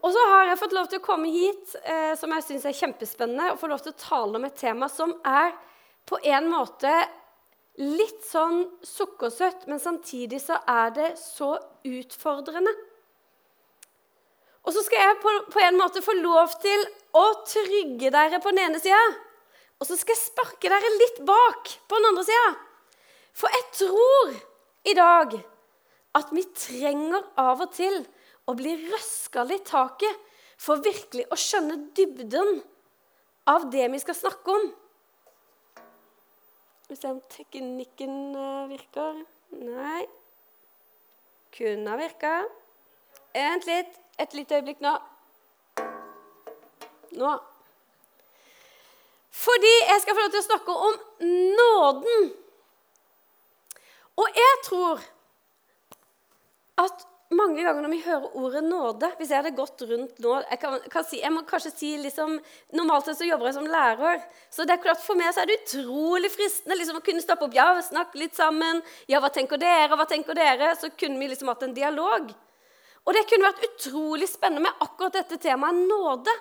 og så har jeg fått lov til å komme hit, eh, som jeg syns er kjempespennende, og få lov til å tale om et tema som er på en måte litt sånn sukkersøtt, men samtidig så er det så utfordrende. Og så skal jeg på, på en måte få lov til å trygge dere på den ene sida, og så skal jeg sparke dere litt bak på den andre sida. For jeg tror i dag at vi trenger av og til å bli røska litt taket for virkelig å skjønne dybden av det vi skal snakke om. Skal vi se om teknikken eh, virker. Nei. Kunne ha virka. Vent litt. Et lite øyeblikk nå. Nå. Fordi jeg skal få lov til å snakke om nåden. Og jeg tror at mange ganger når vi hører ordet nåde Hvis jeg hadde gått rundt nå Jeg, kan, kan si, jeg må kanskje si liksom, Normalt sett så jobber jeg som lærer. Så det er klart for meg så er det utrolig fristende liksom, å kunne stoppe opp. Ja, snakke litt sammen. Ja, hva tenker dere? Hva tenker dere? Så kunne vi liksom hatt en dialog. Og det kunne vært utrolig spennende med akkurat dette temaet nåde.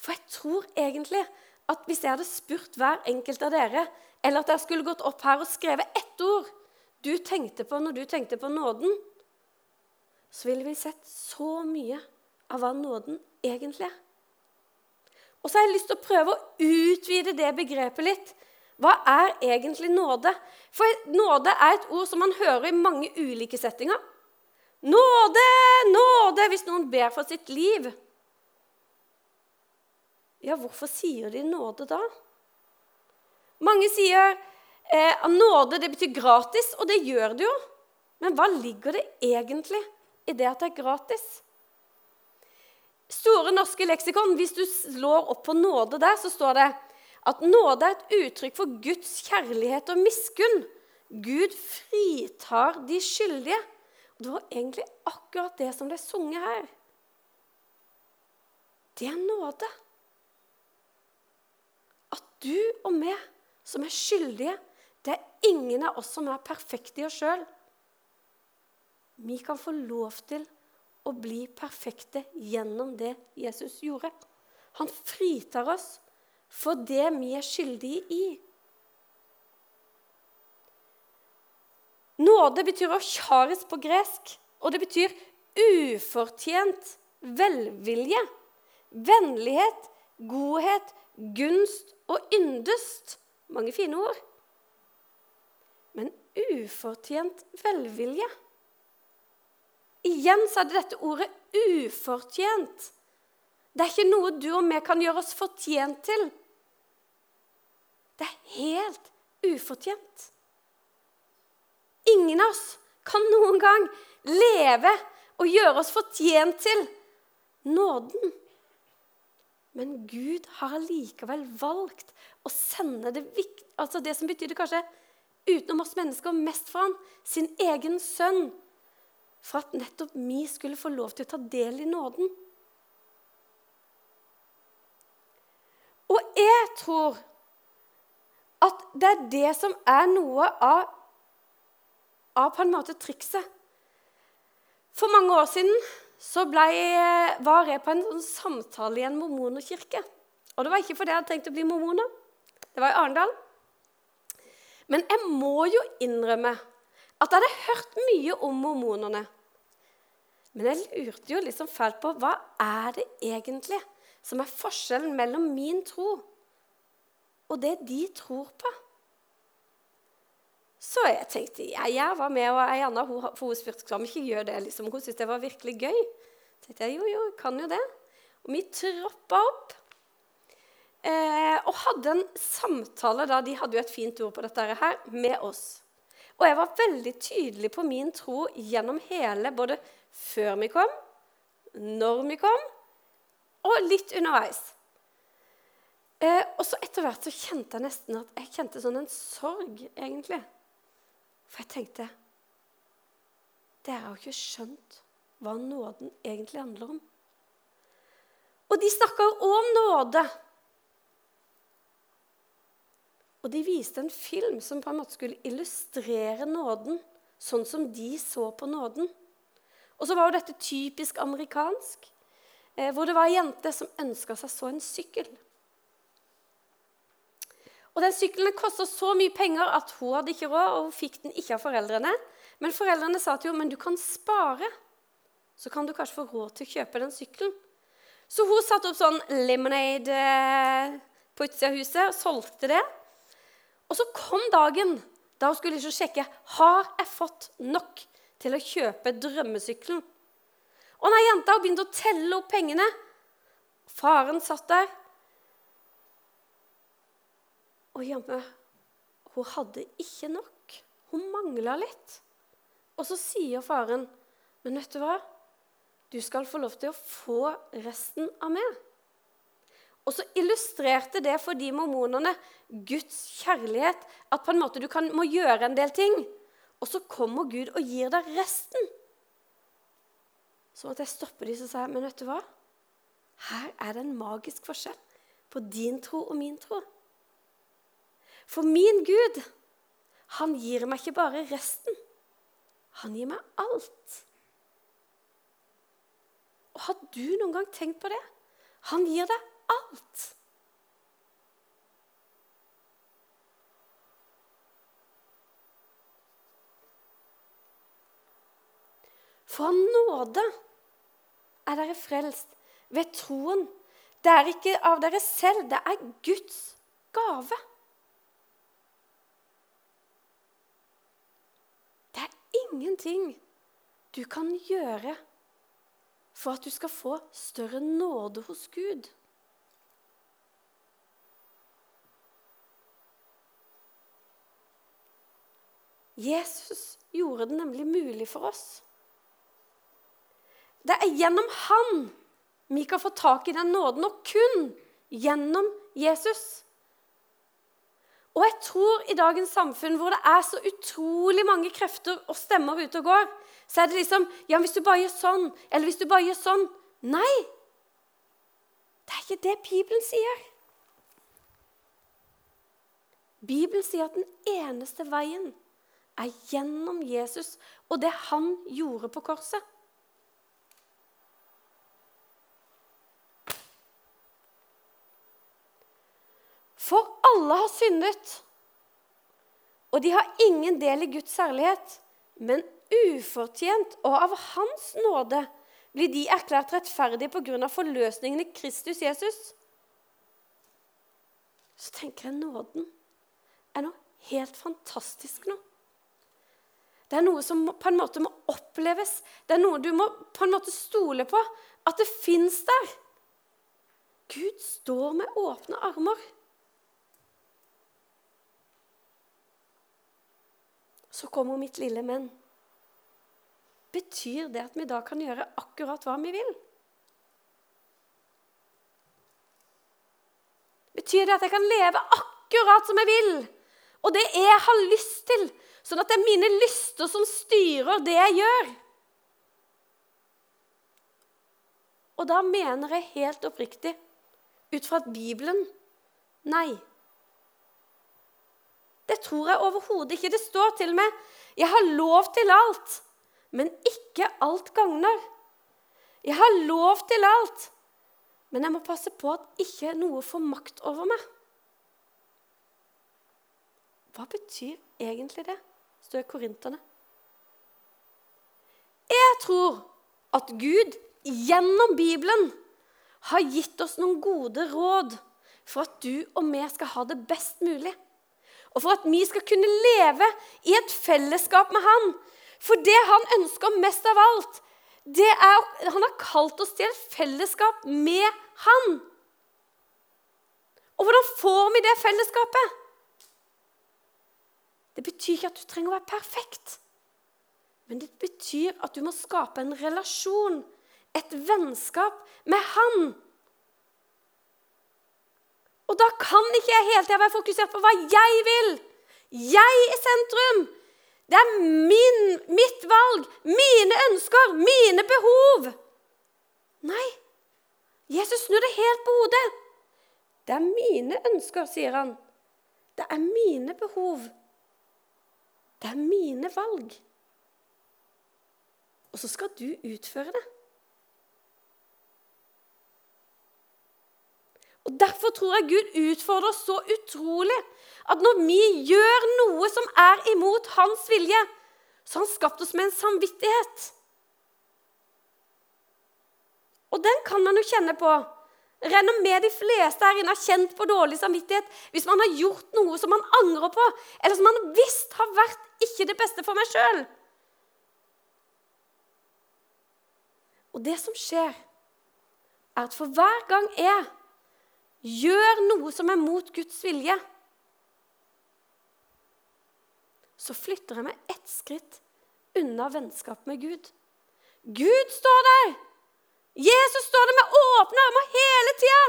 For jeg tror egentlig at hvis jeg hadde spurt hver enkelt av dere, eller at jeg skulle gått opp her og skrevet ett ord du tenkte på når du tenkte på nåden, så ville vi sett så mye av hva nåden egentlig er. Og så har jeg lyst til å prøve å utvide det begrepet litt. Hva er egentlig nåde? For nåde er et ord som man hører i mange ulike settinger. Nåde, nåde, hvis noen ber for sitt liv. Ja, hvorfor sier de nåde da? Mange sier eh, nåde det betyr gratis, og det gjør det jo. Men hva ligger det egentlig i det at det er gratis? Store norske leksikon, hvis du slår opp på nåde der, så står det at nåde er et uttrykk for Guds kjærlighet og miskunn. Gud fritar de skyldige. Det var egentlig akkurat det som ble sunget her. Det er nåde At du og meg som er skyldige. Det er ingen av oss som er perfekte i oss sjøl. Vi kan få lov til å bli perfekte gjennom det Jesus gjorde. Han fritar oss for det vi er skyldige i. Nåde betyr å kjares på gresk, og det betyr ufortjent velvilje, vennlighet, godhet, gunst og yndest. Mange fine ord. Men ufortjent velvilje. Igjen så er det dette ordet 'ufortjent'. Det er ikke noe du og vi kan gjøre oss fortjent til. Det er helt ufortjent. Ingen av oss kan noen gang leve og gjøre oss fortjent til nåden. Men Gud har allikevel valgt å sende det, altså det som betydde kanskje utenom oss mennesker mest for ham, sin egen sønn, for at nettopp vi skulle få lov til å ta del i nåden. Og jeg tror at det er det som er noe av, av på en måte trikset. For mange år siden så ble, var jeg på en sånn samtale i en mormonerkirke. Og det var ikke fordi jeg hadde tenkt å bli mormoner. Det var i Arendal. Men jeg må jo innrømme at jeg hadde hørt mye om mormonerne. Men jeg lurte jo liksom fælt på hva er det egentlig som er forskjellen mellom min tro og det de tror på. Så jeg tenkte jeg, jeg var med, og ei anna hun, for hun spurte om ikke gjør det. Liksom. Hun syntes det var virkelig gøy. Så tenkte jeg jo, jo, kan jo det. Og vi troppa opp eh, og hadde en samtale da, De hadde jo et fint ord på dette her, med oss. Og jeg var veldig tydelig på min tro gjennom hele, både før vi kom, når vi kom, og litt underveis. Eh, og så etter hvert så kjente jeg nesten at jeg kjente sånn en sorg, egentlig. For jeg tenkte Dere har jo ikke skjønt hva nåden egentlig handler om. Og de snakker om nåde. Og de viste en film som på en måte skulle illustrere nåden sånn som de så på nåden. Og så var jo dette typisk amerikansk, eh, hvor det var ei jente som ønska seg så en sykkel. Og den sykkelen kosta så mye penger at hun hadde ikke råd, og hun fikk den ikke av foreldrene. Men foreldrene sa til henne men du kan spare, så kan du kanskje få råd til å kjøpe den sykkelen. Så hun satte opp sånn lemonade eh, på utsida av huset og solgte det. Og så kom dagen da hun skulle liksom sjekke har jeg fått nok til å kjøpe drømmesykkelen. Og når jenta begynte å telle opp pengene Faren satt der og jammen, hun hadde ikke nok. Hun mangla litt. Og så sier faren, 'Men vet du hva? Du skal få lov til å få resten av meg.' Og så illustrerte det for de mormonene Guds kjærlighet. At på en måte du kan, må gjøre en del ting, og så kommer Gud og gir deg resten. Så måtte jeg stoppe de som sier, men vet du hva? Her er det en magisk forskjell på din tro og min tro. For min Gud, han gir meg ikke bare resten. Han gir meg alt. Og Har du noen gang tenkt på det? Han gir deg alt. For av nåde er dere frelst ved troen. Det er ikke av dere selv, det er Guds gave. Det er ingenting du kan gjøre for at du skal få større nåde hos Gud. Jesus gjorde det nemlig mulig for oss. Det er gjennom han vi kan få tak i den nåden, og kun gjennom Jesus. Og jeg tror i dagens samfunn hvor det er så utrolig mange krefter og stemmer ute og går, så er det liksom Ja, hvis du bare gjør sånn, eller hvis du bare gjør sånn Nei! Det er ikke det Bibelen sier. Bibelen sier at den eneste veien er gjennom Jesus og det han gjorde på korset. For alle har syndet, og de har ingen del i Guds særlighet. Men ufortjent og av Hans nåde blir de erklært rettferdige pga. forløsningen i Kristus Jesus. Så tenker jeg nåden er noe helt fantastisk nå. Det er noe som på en måte må oppleves. Det er noe du må på en måte stole på. At det fins der. Gud står med åpne armer. Så kommer mitt lille men. Betyr det at vi da kan gjøre akkurat hva vi vil? Betyr det at jeg kan leve akkurat som jeg vil, og det jeg har lyst til, sånn at det er mine lyster som styrer det jeg gjør? Og da mener jeg helt oppriktig, ut fra Bibelen nei. Det tror jeg overhodet ikke. Det står til og med 'Jeg har lov til alt, men ikke alt gagner'. Jeg har lov til alt, men jeg må passe på at ikke noe får makt over meg. Hva betyr egentlig det? Står Korinterne. Jeg tror at Gud gjennom Bibelen har gitt oss noen gode råd for at du og vi skal ha det best mulig og for at vi skal kunne leve i et fellesskap med Han. For det han ønsker mest av alt, det er Han har kalt oss til et fellesskap med Han. Og hvordan får vi det fellesskapet? Det betyr ikke at du trenger å være perfekt. Men det betyr at du må skape en relasjon, et vennskap, med Han. Og da kan ikke jeg hele tida være fokusert på hva jeg vil. Jeg i sentrum. Det er min, mitt valg, mine ønsker, mine behov. Nei, Jesus snur det helt på hodet. Det er mine ønsker, sier han. Det er mine behov. Det er mine valg. Og så skal du utføre det. Og Derfor tror jeg Gud utfordrer oss så utrolig at når vi gjør noe som er imot hans vilje, så har han skapt oss med en samvittighet. Og den kan man jo kjenne på. Med de fleste her inne har kjent på dårlig samvittighet hvis man har gjort noe som man angrer på, eller som man visst har vært ikke det beste for meg sjøl. Og det som skjer, er at for hver gang jeg gjør noe som er mot Guds vilje, så flytter jeg meg ett skritt unna vennskap med Gud. Gud står der! Jesus står der med åpne armer hele tida!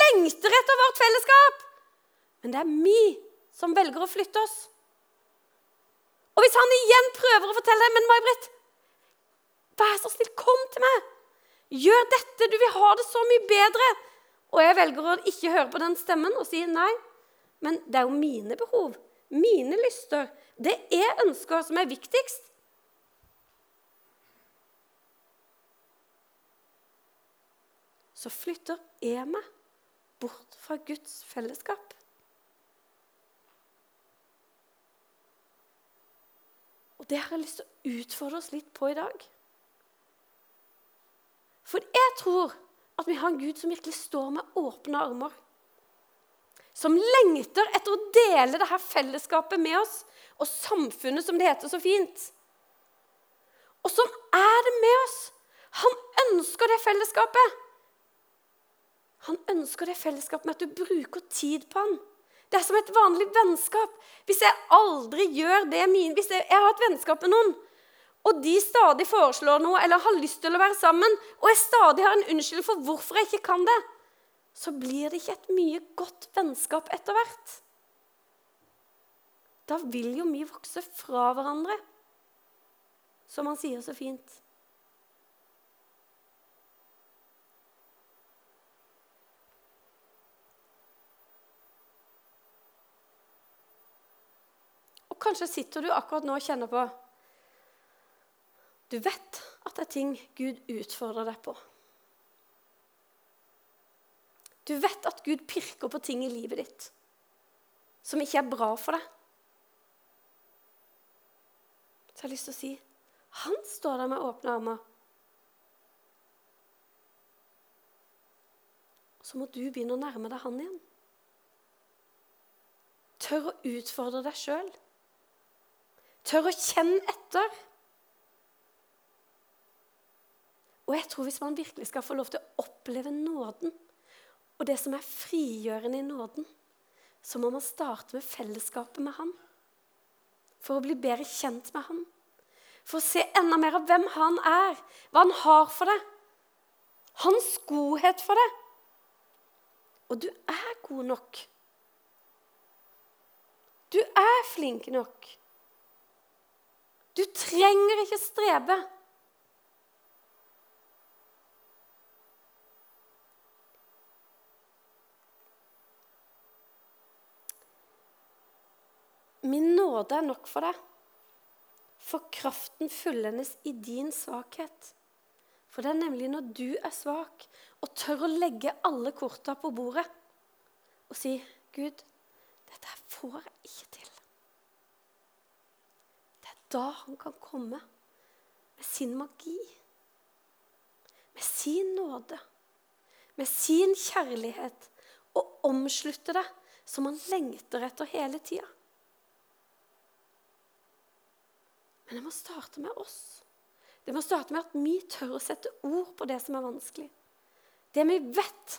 Lengter etter vårt fellesskap! Men det er vi som velger å flytte oss. Og hvis han igjen prøver å fortelle deg, men May-Britt, vær så snill, kom til meg! Gjør dette, du vil ha det så mye bedre! Og jeg velger å ikke høre på den stemmen og si nei. Men det er jo mine behov, mine lyster, det er ønsker som er viktigst. Så flytter jeg meg bort fra Guds fellesskap. Og det har jeg lyst til å utfordre oss litt på i dag. For jeg tror at vi har en Gud som virkelig står med åpne armer. Som lengter etter å dele dette fellesskapet med oss og samfunnet, som det heter så fint. Og som er det med oss. Han ønsker det fellesskapet. Han ønsker det fellesskapet med at du bruker tid på han. Det er som et vanlig vennskap. Hvis jeg aldri gjør det min, Hvis jeg, jeg har et vennskap med noen, og de stadig foreslår noe eller har lyst til å være sammen, og jeg stadig har en unnskyldning for hvorfor jeg ikke kan det, så blir det ikke et mye godt vennskap etter hvert. Da vil jo vi vokse fra hverandre, som han sier så fint. Kanskje sitter du akkurat nå og kjenner på du vet at det er ting Gud utfordrer deg på. Du vet at Gud pirker på ting i livet ditt som ikke er bra for deg. Så jeg har lyst til å si han står der med åpne armer. Så må du begynne å nærme deg han igjen. Tør å utfordre deg sjøl. Tør å kjenne etter. Og jeg tror hvis man virkelig skal få lov til å oppleve nåden, og det som er frigjørende i nåden, så må man starte med fellesskapet med Han. For å bli bedre kjent med Han. For å se enda mer av hvem Han er, hva Han har for deg. Hans godhet for deg. Og du er god nok. Du er flink nok. Du trenger ikke strebe. Min nåde er nok for deg, for kraften fullendes i din svakhet. For det er nemlig når du er svak og tør å legge alle korta på bordet og si, 'Gud, dette får jeg ikke til.' Da han kan komme med sin magi, med sin nåde, med sin kjærlighet, og omslutte det som han lengter etter hele tida. Men det må starte med oss. Det må starte med at vi tør å sette ord på det som er vanskelig. Det vi vet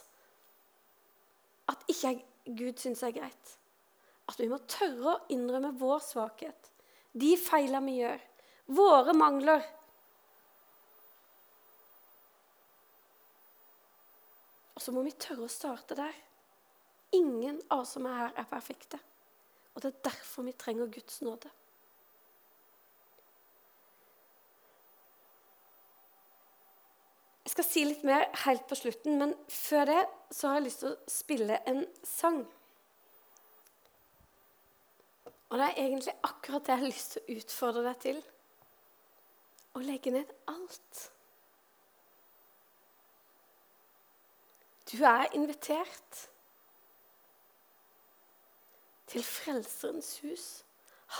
at ikke Gud syns er greit. At vi må tørre å innrømme vår svakhet, de feilene vi gjør, våre mangler. Og så må vi tørre å starte der. Ingen av oss som er her, er perfekte. Og det er derfor vi trenger Guds nåde. Jeg skal si litt mer helt på slutten, men før det så har jeg lyst til å spille en sang. Og det er egentlig akkurat det jeg har lyst til å utfordre deg til. å legge ned alt. Du er invitert til Frelserens hus.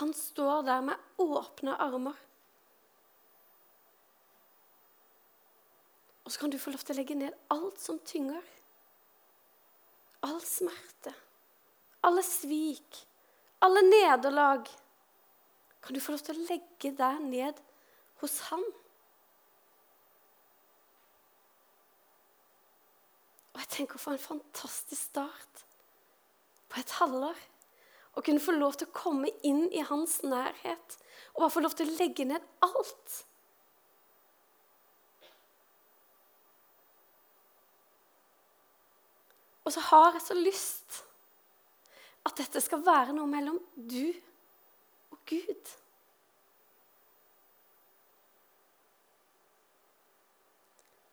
Han står der med åpne armer. Og så kan du få lov til å legge ned alt som tynger. All smerte, alle svik, alle nederlag. Kan du få lov til å legge deg ned hos Han? Og jeg tenker for en fantastisk start på et halvår. Å kunne få lov til å komme inn i hans nærhet og bare få lov til å legge ned alt. Og så har jeg så lyst at dette skal være noe mellom du og Gud.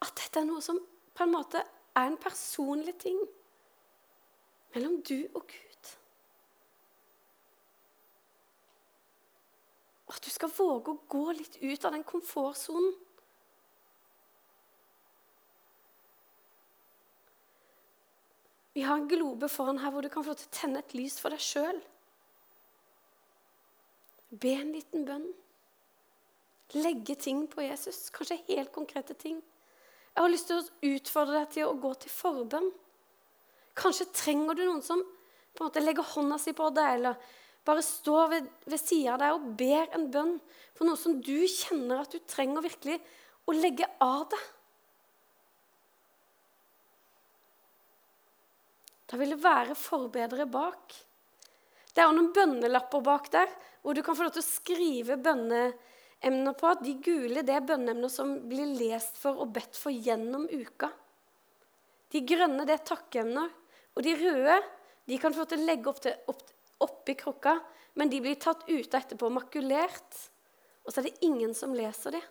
At dette er noe som på en måte er en personlig ting mellom du og Gud. Og at du skal våge å gå litt ut av den komfortsonen. Vi har en globe foran her hvor du kan få tenne et lys for deg sjøl. Be en liten bønn. Legge ting på Jesus, kanskje helt konkrete ting. Jeg har lyst til å utfordre deg til å gå til forbønn. Kanskje trenger du noen som på en måte legger hånda si på deg, eller bare står ved, ved sida av deg og ber en bønn for noe som du kjenner at du trenger virkelig å legge av deg. Da vil det være forbedere bak. Det er jo noen bønnelapper bak der hvor du kan få lov til å skrive bønneemner på. De gule det er bønneemner som blir lest for og bedt for gjennom uka. De grønne det er takkeemner. Og de røde de kan få lov til å legge opp, til, opp, oppi krukka, men de blir tatt ute etterpå, makulert. Og så er det ingen som leser det.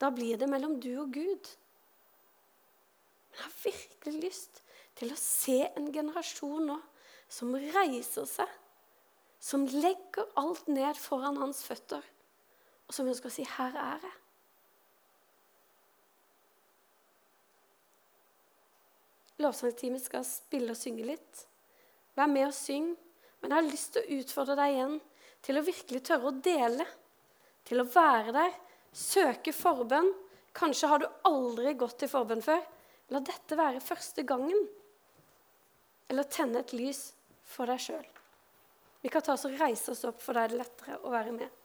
Da blir det mellom du og Gud. Jeg har virkelig lyst til å se en generasjon nå som reiser seg, som legger alt ned foran hans føtter, og som ønsker å si 'Her er jeg'. Lovsangteamet skal spille og synge litt. Vær med og syng. Men jeg har lyst til å utfordre deg igjen til å virkelig tørre å dele. Til å være der, søke forbønn. Kanskje har du aldri gått til forbønn før. La dette være første gangen eller tenne et lys for deg sjøl. Vi kan ta oss og reise oss opp, for da er det lettere å være med.